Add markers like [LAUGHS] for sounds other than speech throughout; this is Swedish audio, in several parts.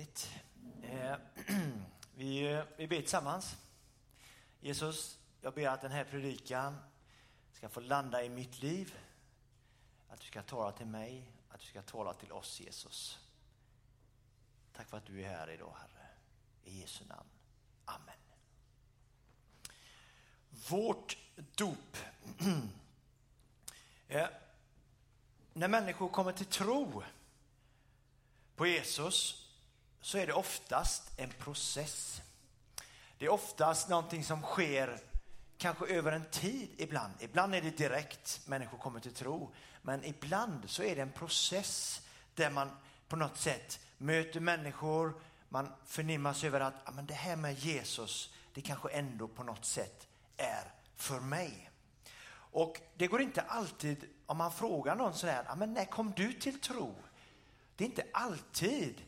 Härligt. Eh, [CLEARS THROAT] vi, vi ber tillsammans. Jesus, jag ber att den här predikan ska få landa i mitt liv. Att du ska tala till mig, att du ska tala till oss Jesus. Tack för att du är här idag Herre. I Jesu namn. Amen. Vårt dop. [CLEARS THROAT] eh, när människor kommer till tro på Jesus så är det oftast en process. Det är oftast någonting som sker kanske över en tid ibland. Ibland är det direkt, människor kommer till tro. Men ibland så är det en process där man på något sätt möter människor, man förnimmas över att ah, men det här med Jesus, det kanske ändå på något sätt är för mig. Och det går inte alltid, om man frågar någon sådär, ja, men när kom du till tro? Det är inte alltid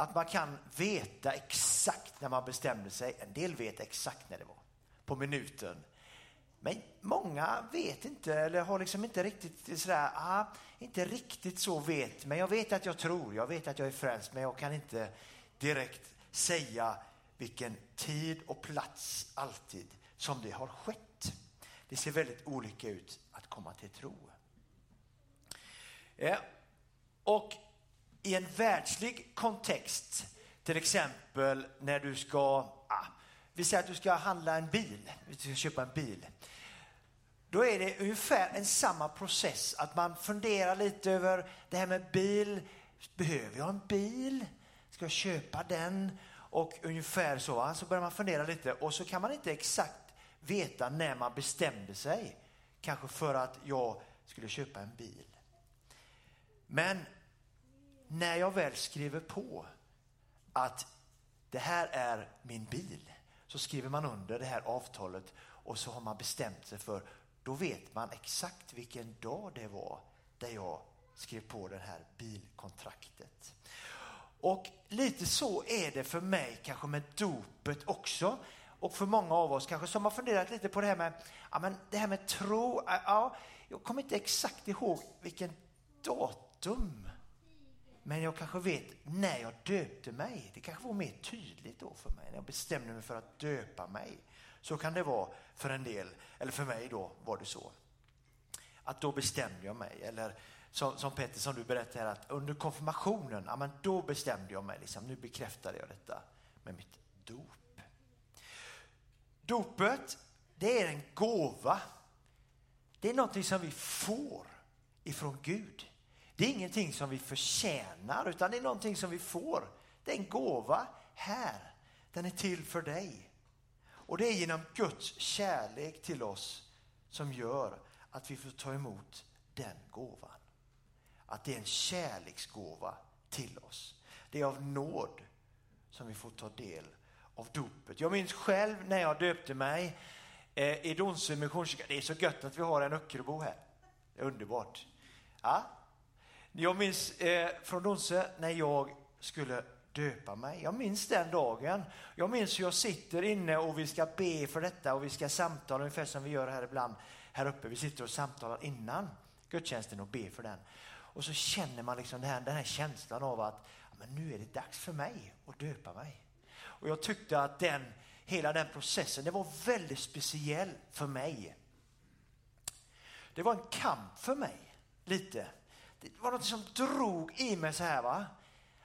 att man kan veta exakt när man bestämde sig. En del vet exakt när det var, på minuten. Men många vet inte eller har liksom inte riktigt sådär, ah, inte riktigt så vet, men jag vet att jag tror, jag vet att jag är frälst, men jag kan inte direkt säga vilken tid och plats alltid som det har skett. Det ser väldigt olika ut att komma till tro. Ja. Och i en världslig kontext, till exempel när du ska, ah, vi säger att du ska handla en bil, du ska köpa en bil. Då är det ungefär en samma process, att man funderar lite över det här med bil. Behöver jag en bil? Ska jag köpa den? Och ungefär så, så börjar man fundera lite och så kan man inte exakt veta när man bestämde sig. Kanske för att jag skulle köpa en bil. Men när jag väl skriver på att det här är min bil så skriver man under det här avtalet och så har man bestämt sig för, då vet man exakt vilken dag det var där jag skrev på det här bilkontraktet. Och lite så är det för mig kanske med dopet också. Och för många av oss kanske som har funderat lite på det här med, ja, men det här med tro. Ja, jag kommer inte exakt ihåg vilken datum men jag kanske vet när jag döpte mig. Det kanske var mer tydligt då för mig när jag bestämde mig för att döpa mig. Så kan det vara för en del, eller för mig då var det så. Att då bestämde jag mig. Eller som, som Petter som du berättade här, att under konfirmationen, ja, men då bestämde jag mig. Liksom, nu bekräftade jag detta med mitt dop. Dopet, det är en gåva. Det är någonting som vi får ifrån Gud. Det är ingenting som vi förtjänar utan det är någonting som vi får. Det är en gåva här. Den är till för dig. Och det är genom Guds kärlek till oss som gör att vi får ta emot den gåvan. Att det är en kärleksgåva till oss. Det är av nåd som vi får ta del av dopet. Jag minns själv när jag döpte mig eh, i Donsö missionskyrka. Det är så gött att vi har en Öckerbo här. Det är underbart. Ja, jag minns eh, från Donsö när jag skulle döpa mig. Jag minns den dagen. Jag minns hur jag sitter inne och vi ska be för detta och vi ska samtala ungefär som vi gör här ibland här uppe. Vi sitter och samtalar innan gudstjänsten och ber för den. Och så känner man liksom den här, den här känslan av att men nu är det dags för mig att döpa mig. Och jag tyckte att den, hela den processen, det var väldigt speciell för mig. Det var en kamp för mig, lite det var något som drog i mig så här. va.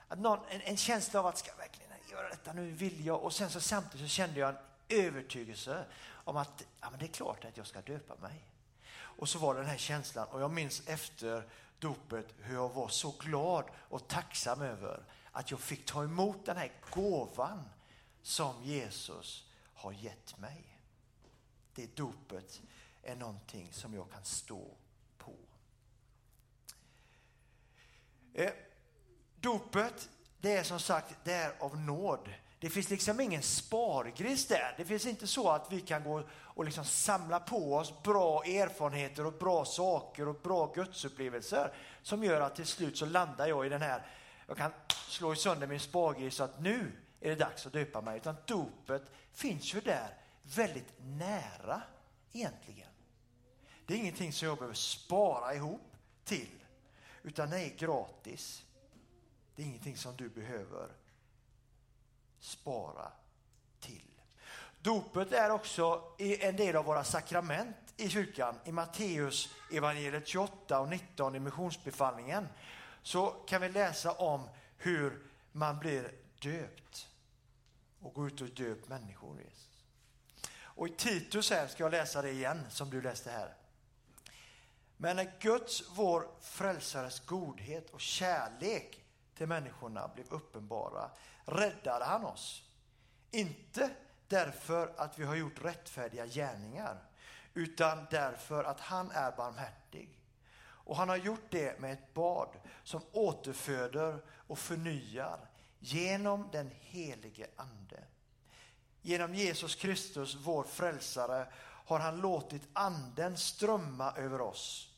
Att någon, en, en känsla av att ska jag verkligen göra detta nu, vill jag. Och sen så samtidigt så kände jag en övertygelse om att ja, men det är klart att jag ska döpa mig. Och så var det den här känslan och jag minns efter dopet hur jag var så glad och tacksam över att jag fick ta emot den här gåvan som Jesus har gett mig. Det dopet är någonting som jag kan stå på. Eh, dopet, det är som sagt, det är av nåd. Det finns liksom ingen spargris där. Det finns inte så att vi kan gå och liksom samla på oss bra erfarenheter och bra saker och bra gudsupplevelser som gör att till slut så landar jag i den här, jag kan slå sönder min spargris så att nu är det dags att döpa mig. Utan dopet finns ju där väldigt nära egentligen. Det är ingenting som jag behöver spara ihop till utan det är gratis. Det är ingenting som du behöver spara till. Dopet är också en del av våra sakrament i kyrkan. I Matteus evangeliet 28 och 19 i missionsbefallningen så kan vi läsa om hur man blir döpt och går ut och döpt människor. Och i Titus här ska jag läsa det igen som du läste här. Men när Guds, vår frälsares godhet och kärlek till människorna blev uppenbara räddade han oss. Inte därför att vi har gjort rättfärdiga gärningar utan därför att han är barmhärtig. Och han har gjort det med ett bad som återföder och förnyar genom den helige Ande. Genom Jesus Kristus, vår frälsare, har han låtit anden strömma över oss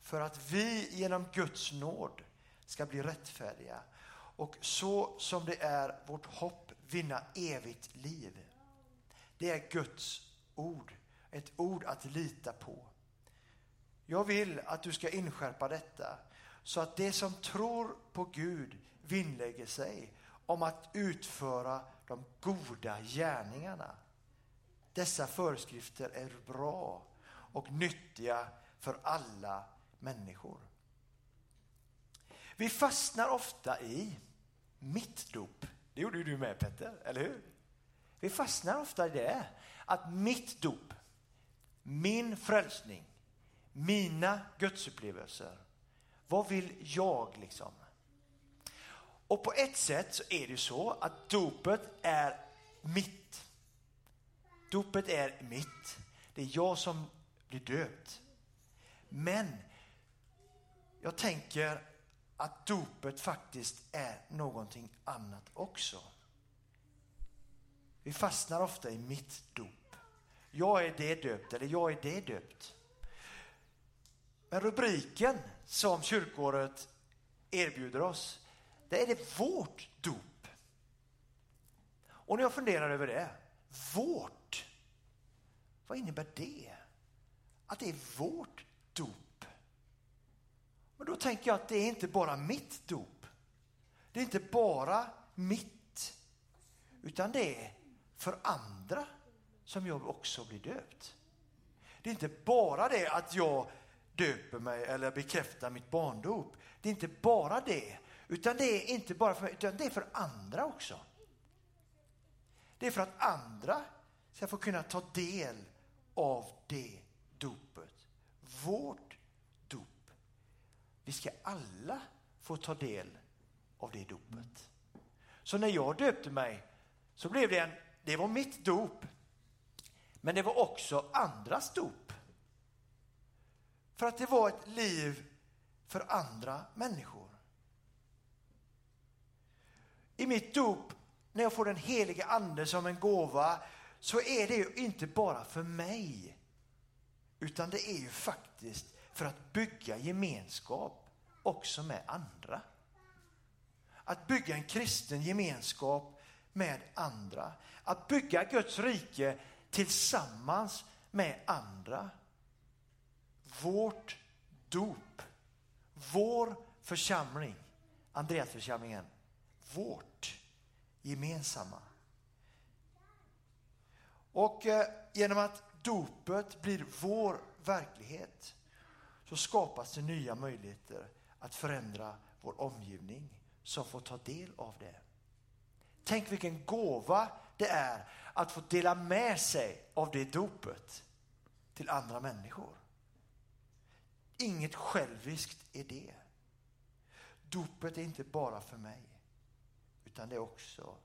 för att vi genom Guds nåd ska bli rättfärdiga och så som det är vårt hopp vinna evigt liv. Det är Guds ord, ett ord att lita på. Jag vill att du ska inskärpa detta så att det som tror på Gud vinnlägger sig om att utföra de goda gärningarna. Dessa föreskrifter är bra och nyttiga för alla människor. Vi fastnar ofta i mitt dop. Det gjorde ju du med Petter, eller hur? Vi fastnar ofta i det, att mitt dop, min frälsning, mina gudsupplevelser, vad vill jag liksom? Och på ett sätt så är det ju så att dopet är mitt. Dopet är mitt. Det är jag som blir döpt. Men jag tänker att dopet faktiskt är någonting annat också. Vi fastnar ofta i mitt dop. Jag är det döpt eller jag är det döpt. Men rubriken som kyrkåret erbjuder oss, det är det vårt dop. Och när jag funderar över det, vårt, vad innebär det? Att det är vårt dop. Men då tänker jag att det är inte bara mitt dop. Det är inte bara mitt, utan det är för andra som jag också blir döpt. Det är inte bara det att jag döper mig eller bekräftar mitt barndop. Det är inte bara det, utan det är inte bara för mig, utan det är för andra också. Det är för att andra ska få kunna ta del av det dopet. Vårt dop. Vi ska alla få ta del av det dopet. Så när jag döpte mig så blev det en, det var mitt dop, men det var också andras dop. För att det var ett liv för andra människor. I mitt dop, när jag får den heliga ande som en gåva, så är det ju inte bara för mig. Utan det är ju faktiskt för att bygga gemenskap också med andra. Att bygga en kristen gemenskap med andra. Att bygga Guds rike tillsammans med andra vårt dop, vår församling, Andreasförsamlingen, vårt gemensamma. Och eh, genom att dopet blir vår verklighet så skapas det nya möjligheter att förändra vår omgivning som får ta del av det. Tänk vilken gåva det är att få dela med sig av det dopet till andra människor. Inget själviskt är det. Dopet är inte bara för mig, utan det är också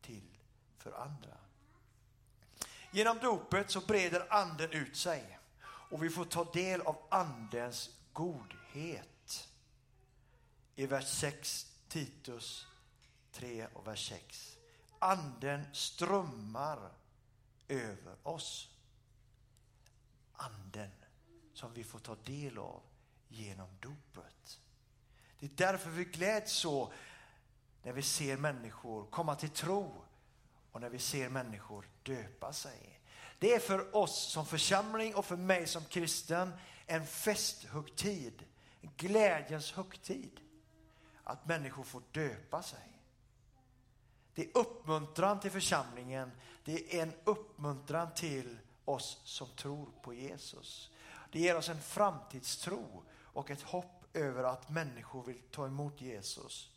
till för andra. Genom dopet så breder anden ut sig och vi får ta del av andens godhet. I vers 6, Titus 3 och vers 6. Anden strömmar över oss. Anden som vi får ta del av genom dopet. Det är därför vi gläds så när vi ser människor komma till tro och när vi ser människor döpa sig. Det är för oss som församling och för mig som kristen en festhögtid, en glädjens högtid. Att människor får döpa sig. Det är uppmuntran till församlingen. Det är en uppmuntran till oss som tror på Jesus. Det ger oss en framtidstro och ett hopp över att människor vill ta emot Jesus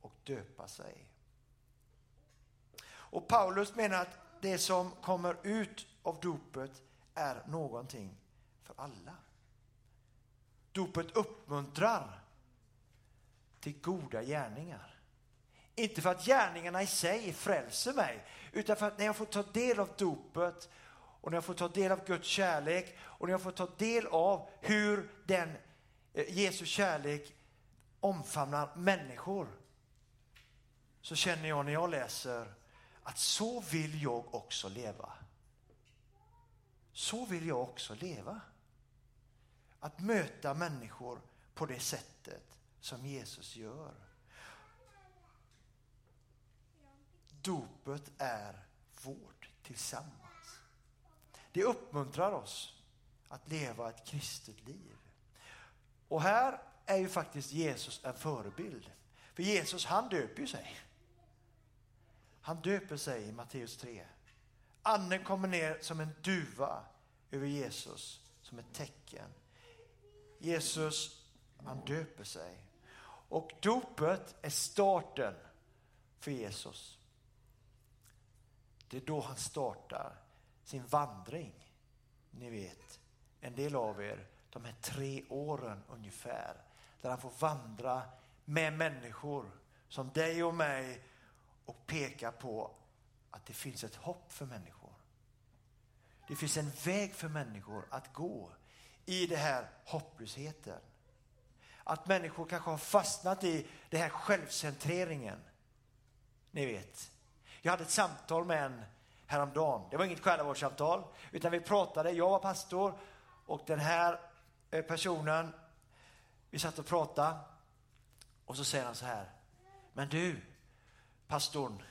och döpa sig. Och Paulus menar att det som kommer ut av dopet är någonting för alla. Dopet uppmuntrar till goda gärningar. Inte för att gärningarna i sig frälser mig, utan för att när jag får ta del av dopet och när jag får ta del av Guds kärlek och när jag får ta del av hur den eh, Jesu kärlek omfamnar människor så känner jag när jag läser att så vill jag också leva. Så vill jag också leva. Att möta människor på det sättet som Jesus gör. Dopet är vårt tillsammans. Det uppmuntrar oss att leva ett kristet liv. Och här är ju faktiskt Jesus en förebild. För Jesus han döper ju sig. Han döper sig i Matteus 3. Anden kommer ner som en duva över Jesus som ett tecken. Jesus, han döper sig. Och dopet är starten för Jesus. Det är då han startar sin vandring. Ni vet, en del av er, de här tre åren ungefär, där han får vandra med människor som dig och mig och peka på att det finns ett hopp för människor. Det finns en väg för människor att gå i den här hopplösheten. Att människor kanske har fastnat i den här självcentreringen. Ni vet. Jag hade ett samtal med en häromdagen. Det var inget själavårdssamtal, utan vi pratade. Jag var pastor och den här eh, personen, vi satt och pratade och så säger han så här. Men du, pastorn,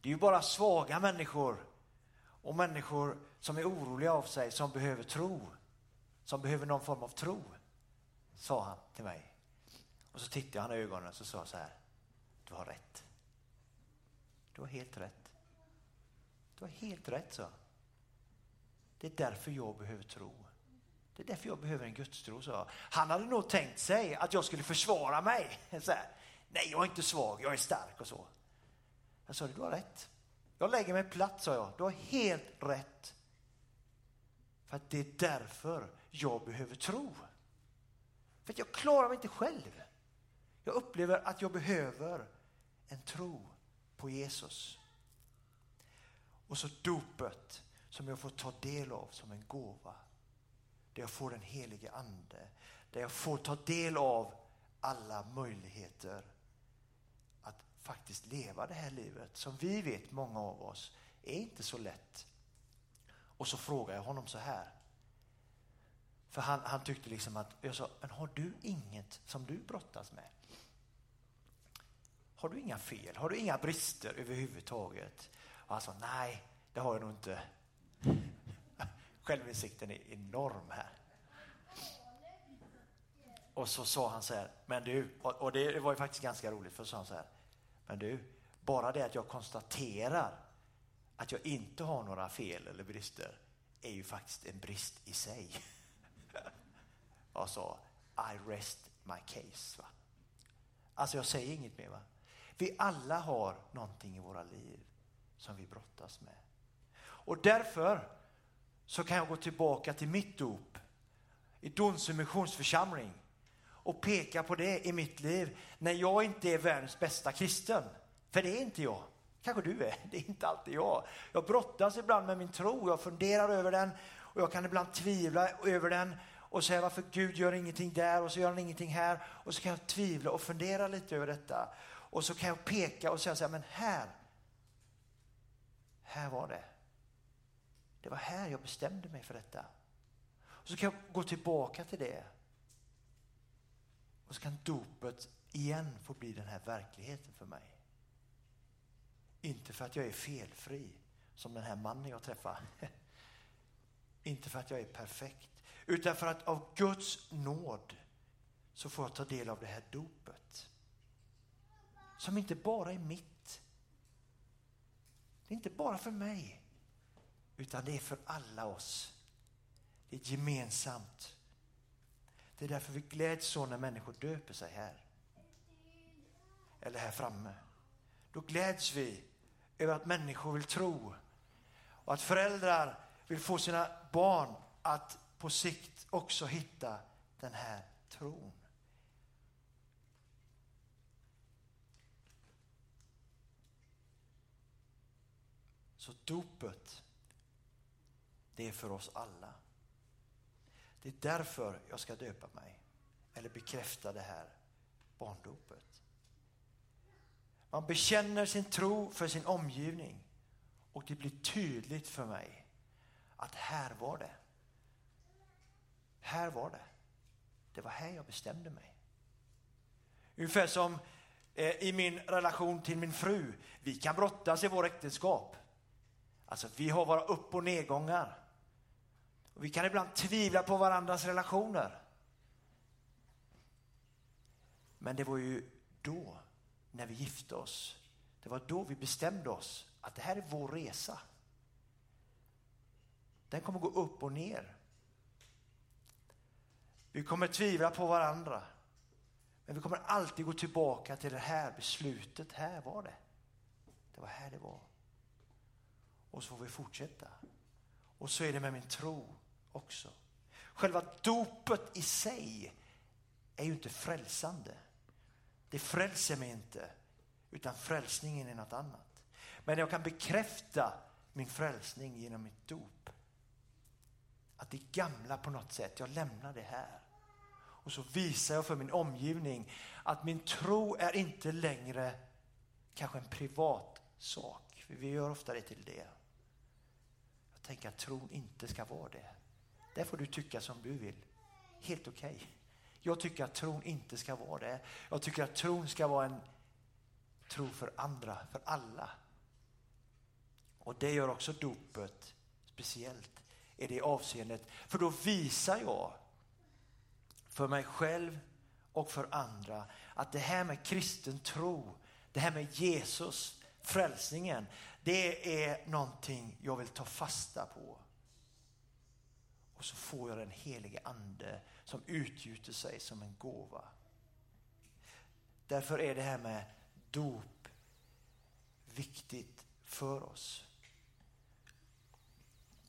det är ju bara svaga människor och människor som är oroliga av sig, som behöver tro. Som behöver någon form av tro, sa han till mig. Och så tittade han i ögonen och så sa så här. Du har rätt. Du har helt rätt. Du har helt rätt, sa Det är därför jag behöver tro. Det är därför jag behöver en gudstro, sa Han hade nog tänkt sig att jag skulle försvara mig. [LAUGHS] Så här, Nej, jag är inte svag, jag är stark och så. Jag sa, du har rätt. Jag lägger mig platt, sa jag. Du har helt rätt. För att det är därför jag behöver tro. För att jag klarar mig inte själv. Jag upplever att jag behöver en tro på Jesus. Och så dopet som jag får ta del av som en gåva. Där jag får den helige ande. Där jag får ta del av alla möjligheter faktiskt leva det här livet som vi vet, många av oss, är inte så lätt. Och så frågar jag honom så här. För han, han tyckte liksom att, jag sa, men har du inget som du brottas med? Har du inga fel? Har du inga brister överhuvudtaget? Och han sa, nej, det har jag nog inte. [LAUGHS] Självinsikten är enorm här. Och så sa han så här, men du, och det var ju faktiskt ganska roligt, för så sa han så här, men du, bara det att jag konstaterar att jag inte har några fel eller brister är ju faktiskt en brist i sig. [LAUGHS] Jag sa, I rest my case. Va? Alltså jag säger inget mer. Va? Vi alla har någonting i våra liv som vi brottas med. Och därför så kan jag gå tillbaka till mitt dop i Donsö missionsförsamling och peka på det i mitt liv när jag inte är världens bästa kristen. För det är inte jag. Kanske du är, det är inte alltid jag. Jag brottas ibland med min tro, jag funderar över den och jag kan ibland tvivla över den och säga varför Gud gör ingenting där och så gör han ingenting här. Och så kan jag tvivla och fundera lite över detta. Och så kan jag peka och säga så här, men här, här var det. Det var här jag bestämde mig för detta. Och så kan jag gå tillbaka till det. Och så kan dopet igen få bli den här verkligheten för mig. Inte för att jag är felfri, som den här mannen jag träffade. [LAUGHS] Inte för att jag är perfekt, utan för att av Guds nåd så får jag ta del av det här dopet som inte bara är mitt. Det är inte bara för mig, utan det är för alla oss. Det är gemensamt. Det är därför vi gläds så när människor döper sig här. Eller här framme. Då gläds vi över att människor vill tro och att föräldrar vill få sina barn att på sikt också hitta den här tron. Så dopet, det är för oss alla. Det är därför jag ska döpa mig, eller bekräfta det här barndopet. Man bekänner sin tro för sin omgivning och det blir tydligt för mig att här var det. Här var det. Det var här jag bestämde mig. Ungefär som eh, i min relation till min fru. Vi kan brottas i vår äktenskap. Alltså, vi har våra upp och nedgångar. Och vi kan ibland tvivla på varandras relationer. Men det var ju då, när vi gifte oss, det var då vi bestämde oss att det här är vår resa. Den kommer gå upp och ner. Vi kommer tvivla på varandra. Men vi kommer alltid gå tillbaka till det här beslutet. Här var det. Det var här det var. Och så får vi fortsätta. Och så är det med min tro också. Själva dopet i sig är ju inte frälsande. Det frälser mig inte, utan frälsningen är något annat. Men jag kan bekräfta min frälsning genom mitt dop. Att det gamla på något sätt, jag lämnar det här. Och så visar jag för min omgivning att min tro är inte längre kanske en privat sak. För vi gör ofta det till det. Jag tänker att tron inte ska vara det. Det får du tycka som du vill. Helt okej. Okay. Jag tycker att tron inte ska vara det. Jag tycker att tron ska vara en tro för andra, för alla. Och det gör också dopet speciellt i det avseendet. För då visar jag för mig själv och för andra att det här med kristen tro, det här med Jesus, frälsningen, det är någonting jag vill ta fasta på. Och så får jag den helige ande som utgjuter sig som en gåva. Därför är det här med dop viktigt för oss.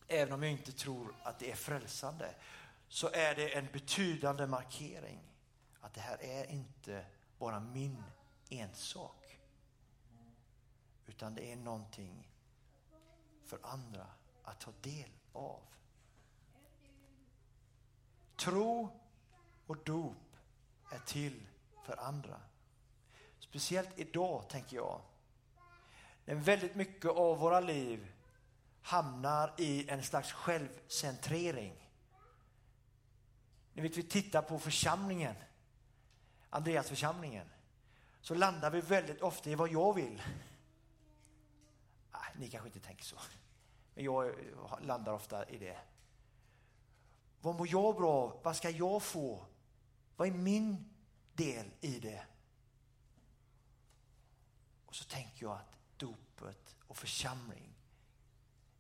Även om jag inte tror att det är frälsande så är det en betydande markering att det här är inte bara min ensak. Utan det är någonting för andra att ta del av. Tro och dop är till för andra. Speciellt idag, tänker jag. När väldigt mycket av våra liv hamnar i en slags självcentrering. När vi tittar på församlingen, Andreas församlingen, så landar vi väldigt ofta i vad jag vill. Ni kanske inte tänker så, men jag landar ofta i det. Vad mår jag bra av? Vad ska jag få? Vad är min del i det? Och så tänker jag att dopet och församling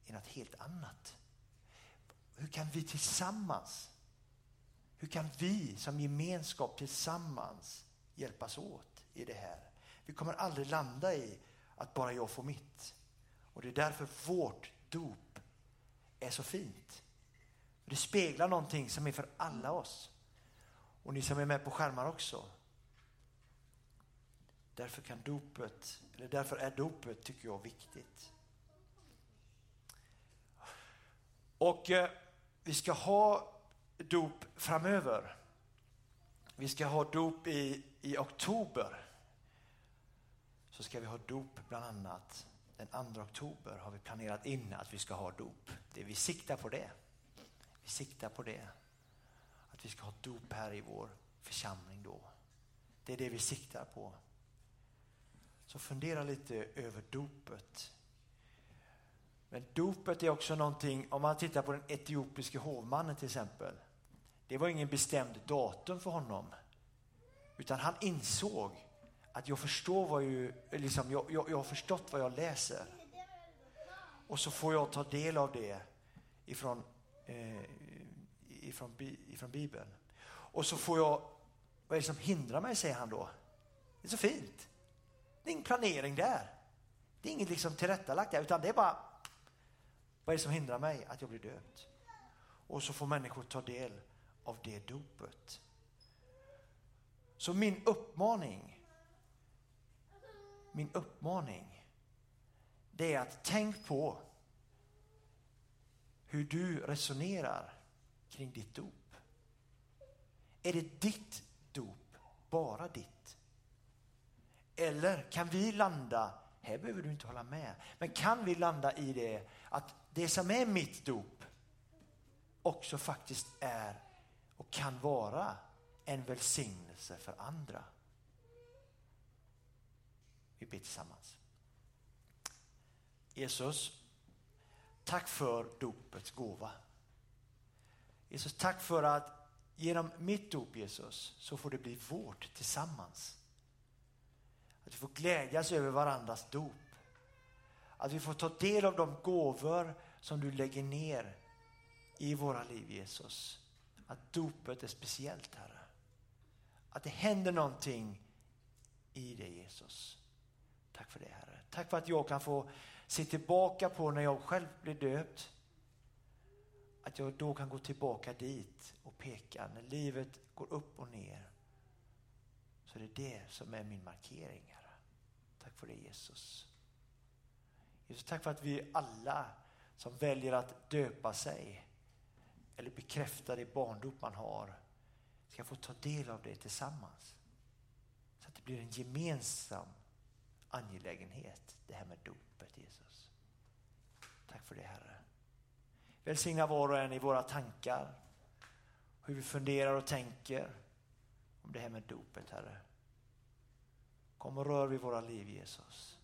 är något helt annat. Hur kan vi tillsammans, hur kan vi som gemenskap tillsammans hjälpas åt i det här? Vi kommer aldrig landa i att bara jag får mitt. Och det är därför vårt dop är så fint. Det speglar någonting som är för alla oss. Och ni som är med på skärmar också. Därför kan dopet, eller därför är dopet, tycker jag, viktigt. Och eh, vi ska ha dop framöver. Vi ska ha dop i, i oktober. Så ska vi ha dop bland annat. Den 2 oktober har vi planerat in att vi ska ha dop. Det vi siktar på det. Vi siktar på det. Att vi ska ha dop här i vår församling då. Det är det vi siktar på. Så fundera lite över dopet. Men dopet är också någonting, om man tittar på den etiopiske hovmannen till exempel. Det var ingen bestämd datum för honom. Utan han insåg att jag förstår vad ju, liksom, jag, jag, jag har förstått vad jag läser. Och så får jag ta del av det ifrån, eh, ifrån, ifrån Bibeln. Och så får jag, vad är det som hindrar mig, säger han då. Det är så fint. Det är ingen planering där. Det är inget liksom tillrättalagt där, utan det är bara, vad är det som hindrar mig att jag blir döpt? Och så får människor ta del av det dopet. Så min uppmaning, min uppmaning, det är att tänk på hur du resonerar kring ditt dop. Är det ditt dop, bara ditt? Eller kan vi landa, här behöver du inte hålla med, men kan vi landa i det att det som är mitt dop också faktiskt är och kan vara en välsignelse för andra. Vi ber tillsammans. Jesus, tack för dopets gåva. Jesus, tack för att genom mitt dop Jesus så får det bli vårt tillsammans. Att vi får glädjas över varandras dop. Att vi får ta del av de gåvor som du lägger ner i våra liv Jesus. Att dopet är speciellt Herre. Att det händer någonting i dig Jesus. Tack för det Herre. Tack för att jag kan få se tillbaka på när jag själv blev döpt. Att jag då kan gå tillbaka dit och peka när livet går upp och ner. Så är det det som är min markering Herre. Tack för det Jesus. Jesus, tack för att vi alla som väljer att döpa sig eller bekräfta det barndop man har ska få ta del av det tillsammans. Så att det blir en gemensam angelägenhet, det här med dop. Jesus. Tack för det Herre. Välsigna var och en i våra tankar, hur vi funderar och tänker om det här med dopet Herre. Kom och rör vid våra liv Jesus.